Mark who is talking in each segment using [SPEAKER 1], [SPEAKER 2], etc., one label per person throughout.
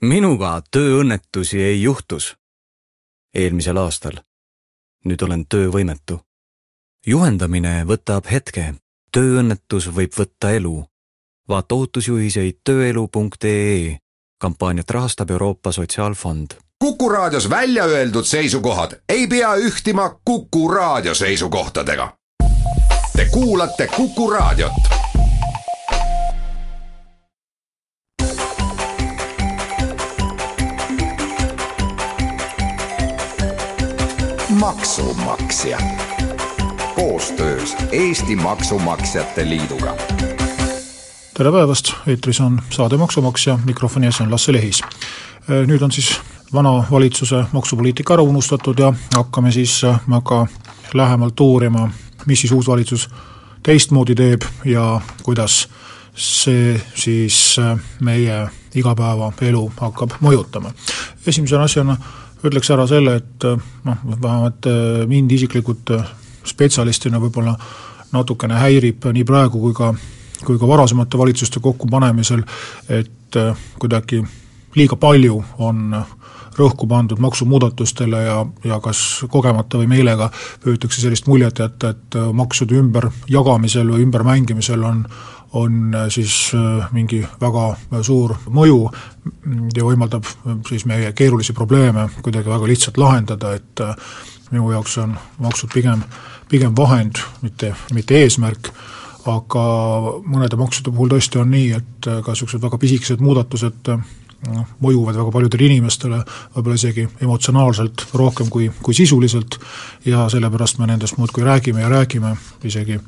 [SPEAKER 1] minuga tööõnnetusi ei juhtus. eelmisel aastal. nüüd olen töövõimetu. juhendamine võtab hetke, tööõnnetus võib võtta elu. vaata ohutusjuhiseid tööelu.ee. kampaaniat rahastab Euroopa Sotsiaalfond.
[SPEAKER 2] kuku raadios välja öeldud seisukohad ei pea ühtima Kuku raadio seisukohtadega. Te kuulate Kuku raadiot maksumaksja koostöös Eesti Maksumaksjate Liiduga.
[SPEAKER 3] tere päevast, eetris on saade Maksumaksja, mikrofoni ees on Lasse Lehis. nüüd on siis vana valitsuse maksupoliitika ära unustatud ja hakkame siis aga lähemalt uurima, mis siis uus valitsus teistmoodi teeb ja kuidas see siis meie igapäevaelu hakkab mõjutama. esimese asjana ütleks ära selle, et äh, noh, vähemalt äh, mind isiklikult äh, spetsialistina võib-olla natukene häirib nii praegu kui ka, kui ka varasemate valitsuste kokkupanemisel, et kuidagi liiga palju on rõhku pandud maksumuudatustele ja, ja kas kogemata või meelega püütakse sellist muljet jätta, et maksude ümberjagamisel või ümbermängimisel on on äh, siis äh, mingi väga suur mõju ja võimaldab äh, siis meie keerulisi probleeme kuidagi väga lihtsalt lahendada, et minu jaoks on maksud pigem, pigem vahend, mitte, mitte eesmärk, aga mõnede maksude puhul tõesti on nii, et ka niisugused väga pisikesed muudatused noh, mõjuvad väga paljudele inimestele, võib-olla isegi emotsionaalselt rohkem kui, kui sisuliselt ja sellepärast me nendest muudkui räägime ja räägime, isegi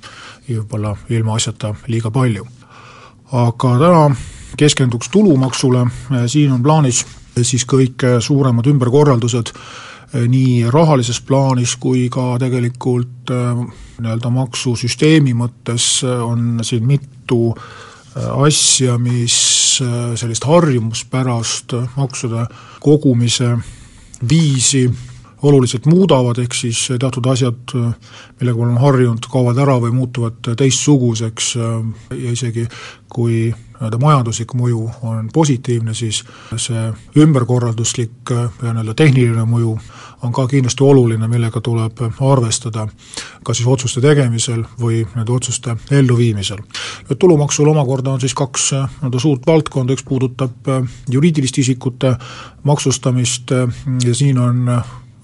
[SPEAKER 3] võib-olla ilmaasjata liiga palju. aga täna keskenduks tulumaksule, siin on plaanis siis kõige suuremad ümberkorraldused nii rahalises plaanis kui ka tegelikult nii-öelda maksusüsteemi mõttes on siin mitu asja, mis Äh, sellist harjumuspärast maksude kogumise viisi oluliselt muudavad, ehk siis teatud asjad, millega me oleme harjunud, kaovad ära või muutuvad teistsuguseks ja isegi kui nii-öelda majanduslik mõju on positiivne, siis see ümberkorralduslik ja nii-öelda tehniline mõju on ka kindlasti oluline, millega tuleb arvestada kas siis otsuste tegemisel või nende otsuste elluviimisel. tulumaksul omakorda on siis kaks nii-öelda suurt valdkonda, üks puudutab juriidiliste isikute maksustamist ja siin on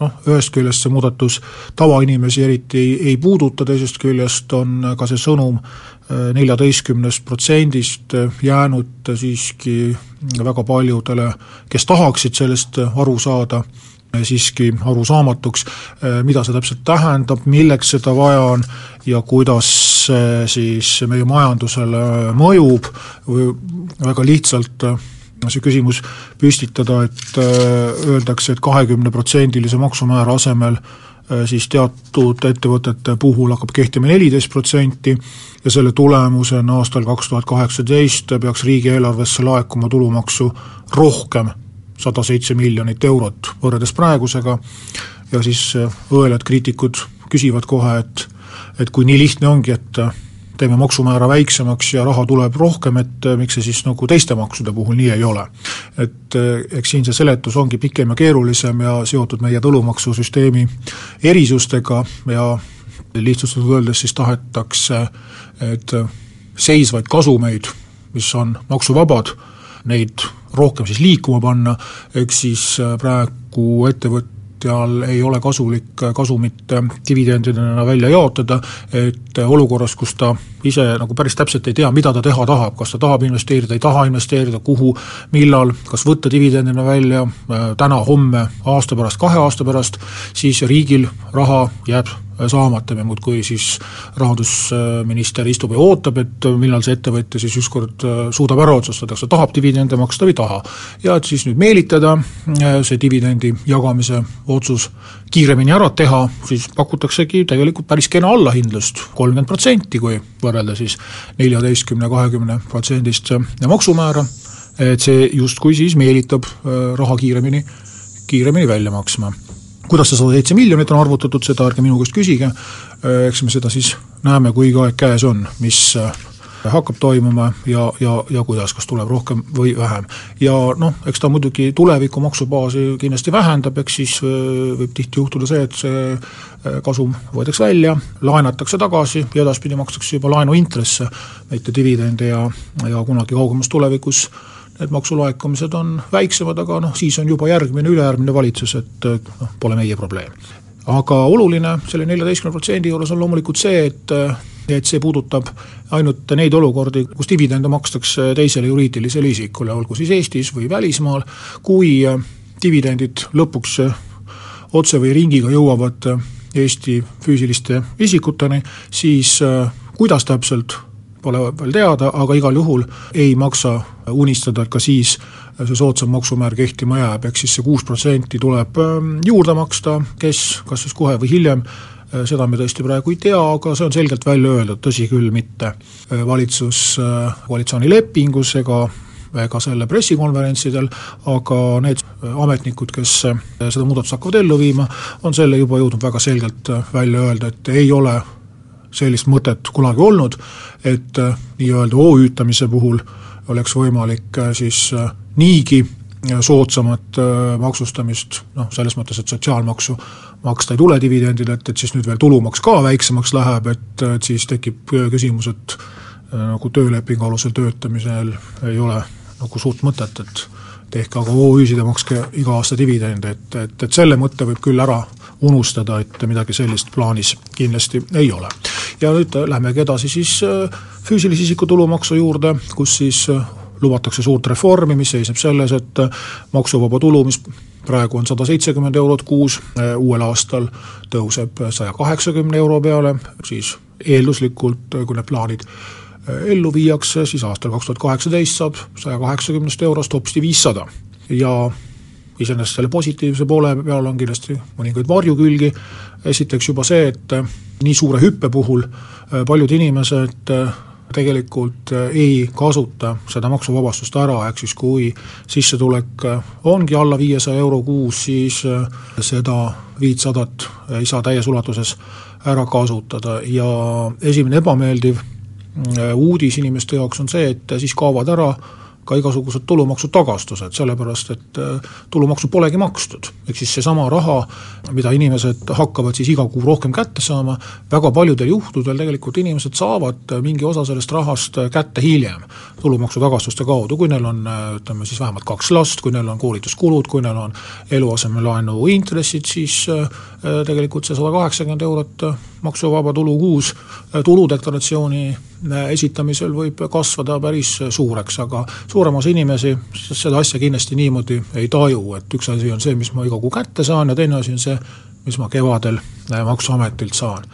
[SPEAKER 3] noh, ühest küljest see muudatus tavainimesi eriti ei, ei puuduta, teisest küljest on ka see sõnum äh, neljateistkümnest protsendist jäänud siiski väga paljudele, kes tahaksid sellest aru saada, siiski arusaamatuks, äh, mida see täpselt tähendab, milleks seda vaja on ja kuidas see siis meie majandusele mõjub või väga lihtsalt see küsimus püstitada, et öeldakse, et kahekümneprotsendilise maksumäära asemel siis teatud ettevõtete puhul hakkab kehtima neliteist protsenti ja selle tulemusena aastal kaks tuhat kaheksateist peaks riigieelarvesse laekuma tulumaksu rohkem, sada seitse miljonit eurot võrreldes praegusega, ja siis äh, õelad kriitikud küsivad kohe, et et kui nii lihtne ongi, et teeme maksumäära väiksemaks ja raha tuleb rohkem, et äh, miks see siis nagu teiste maksude puhul nii ei ole. et äh, eks siin see seletus ongi pikem ja keerulisem ja seotud meie tulumaksusüsteemi erisustega ja lihtsustatult öeldes siis tahetakse, et äh, seisvaid kasumeid, mis on maksuvabad, neid rohkem siis liikuma panna, eks siis praegu ettevõt-, ettevõtjal ei ole kasulik kasumit dividendidena välja jaotada, et olukorras, kus ta ise nagu päris täpselt ei tea, mida ta teha tahab, kas ta tahab investeerida, ei taha investeerida, kuhu, millal, kas võtta dividendina välja äh, täna, homme, aasta pärast, kahe aasta pärast, siis riigil raha jääb saamata, me muudkui siis rahandusminister istub ja ootab, et millal see ettevõtja siis ükskord äh, suudab ära otsustada, kas ta tahab dividende maksta või ei taha. ja et siis nüüd meelitada äh, see dividendi jagamise otsus kiiremini ära teha, siis pakutaksegi tegelikult päris kena allahindlust, kolmkümmend protsenti, kui võrrelda siis neljateistkümne, kahekümne protsendist maksumäära, et see justkui siis meelitab äh, raha kiiremini, kiiremini välja maksma kuidas see sada seitse miljonit on arvutatud, seda ärge minu käest küsige, eks me seda siis näeme, kui aeg käes on, mis hakkab toimuma ja, ja, ja kuidas, kas tuleb rohkem või vähem. ja noh, eks ta muidugi tuleviku maksubaasi kindlasti vähendab, eks siis võib tihti juhtuda see, et see kasum võetakse välja, laenatakse tagasi ja edaspidi makstakse juba laenuintresse, mitte dividende ja, ja kunagi kaugemas tulevikus need maksulaekumised on väiksemad, aga noh, siis on juba järgmine, ülejärgmine valitsus, et noh, pole meie probleem. aga oluline selle neljateistkümne protsendi juures on loomulikult see, et et see puudutab ainult neid olukordi, kus dividende makstakse teisele juriidilisele isikule, olgu siis Eestis või välismaal, kui dividendid lõpuks otse või ringiga jõuavad Eesti füüsiliste isikuteni, siis kuidas täpselt, pole veel teada, aga igal juhul ei maksa unistada, et ka siis see soodsam maksumäär kehtima jääb, ehk siis see kuus protsenti tuleb juurde maksta, kes kas siis kohe või hiljem Äh, seda me tõesti praegu ei tea, aga see on selgelt välja öeldud, tõsi küll, mitte äh, valitsuskoalitsiooni äh, lepingus ega ega selle pressikonverentsidel, aga need ametnikud, kes seda muudatust hakkavad ellu viima, on selle juba jõudnud väga selgelt välja öelda, et ei ole sellist mõtet kunagi olnud, et nii-öelda OÜ-tamise puhul oleks võimalik siis niigi soodsamat maksustamist, noh selles mõttes, et sotsiaalmaksu maksta ei tule dividendidelt, et siis nüüd veel tulumaks ka väiksemaks läheb, et, et siis tekib küsimus, et äh, nagu töölepingu alusel töötamisel ei ole nagu suurt mõtet, et tehke aga OÜ-sid ja makske iga aasta dividende, et, et, et selle mõtte võib küll ära unustada, et midagi sellist plaanis kindlasti ei ole. Ja nüüd lähemegi edasi siis äh, füüsilise isiku tulumaksu juurde, kus siis äh, lubatakse suurt reformi, mis seisneb selles, et maksuvaba tulu, mis praegu on sada seitsekümmend eurot kuus, uuel aastal tõuseb saja kaheksakümne euro peale, siis eelduslikult, kui need plaanid ellu viiakse, siis aastal kaks tuhat kaheksateist saab saja kaheksakümnest eurost hopsti viissada. ja iseenesest selle positiivse poole peal on kindlasti mõningaid varjukülgi, esiteks juba see, et nii suure hüppe puhul paljud inimesed tegelikult äh, ei kasuta seda maksuvabastust ära, ehk siis kui sissetulek äh, ongi alla viiesaja euro kuus, siis äh, seda viitsadat ei saa täies ulatuses ära kasutada. Ja esimene ebameeldiv uudis inimeste jaoks on see, et siis kaovad ära ka igasugused tulumaksutagastused, sellepärast et äh, tulumaksu polegi makstud. ehk siis seesama raha, mida inimesed hakkavad siis iga kuu rohkem kätte saama, väga paljudel juhtudel tegelikult inimesed saavad mingi osa sellest rahast kätte hiljem tulumaksutagastuste kaudu, kui neil on ütleme siis vähemalt kaks last, kui neil on koolituskulud, kui neil on eluasemelaenu intressid, siis äh, tegelikult see sada kaheksakümmend eurot maksuvaba tulu kuus tuludeklaratsiooni esitamisel võib kasvada päris suureks, aga suurem osa inimesi seda asja kindlasti niimoodi ei taju, et üks asi on see, mis ma iga kuu kätte saan ja teine asi on see, mis ma kevadel Maksuametilt saan.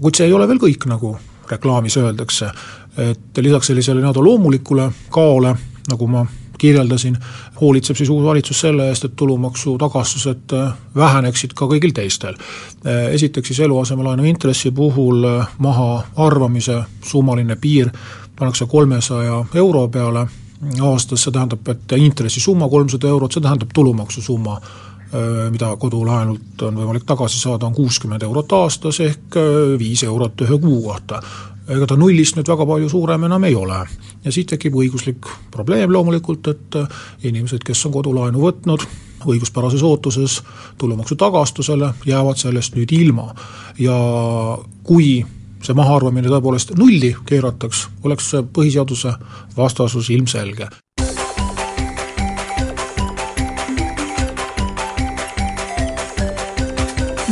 [SPEAKER 3] kuid see ei ole veel kõik, nagu reklaamis öeldakse, et lisaks sellisele nii-öelda loomulikule kaole, nagu ma kirjeldasin, hoolitseb siis uus valitsus selle eest, et tulumaksu tagastused äh, väheneksid ka kõigil teistel. Äh, esiteks siis eluasemelaenu intressi puhul äh, mahaarvamise summaline piir pannakse kolmesaja euro peale aastas, see tähendab, et intressisumma kolmsada eurot, see tähendab tulumaksusumma mida kodulaenult on võimalik tagasi saada, on kuuskümmend eurot aastas ehk viis eurot ühe kuu kohta ega ta nullist nüüd väga palju suurem enam ei ole. ja siit tekib õiguslik probleem loomulikult, et äh, inimesed, kes on kodulaenu võtnud, õiguspärases ootuses tulumaksu tagastusele, jäävad sellest nüüd ilma. ja kui see mahaarvamine tõepoolest nulli keerataks, oleks see põhiseaduse vastasus ilmselge.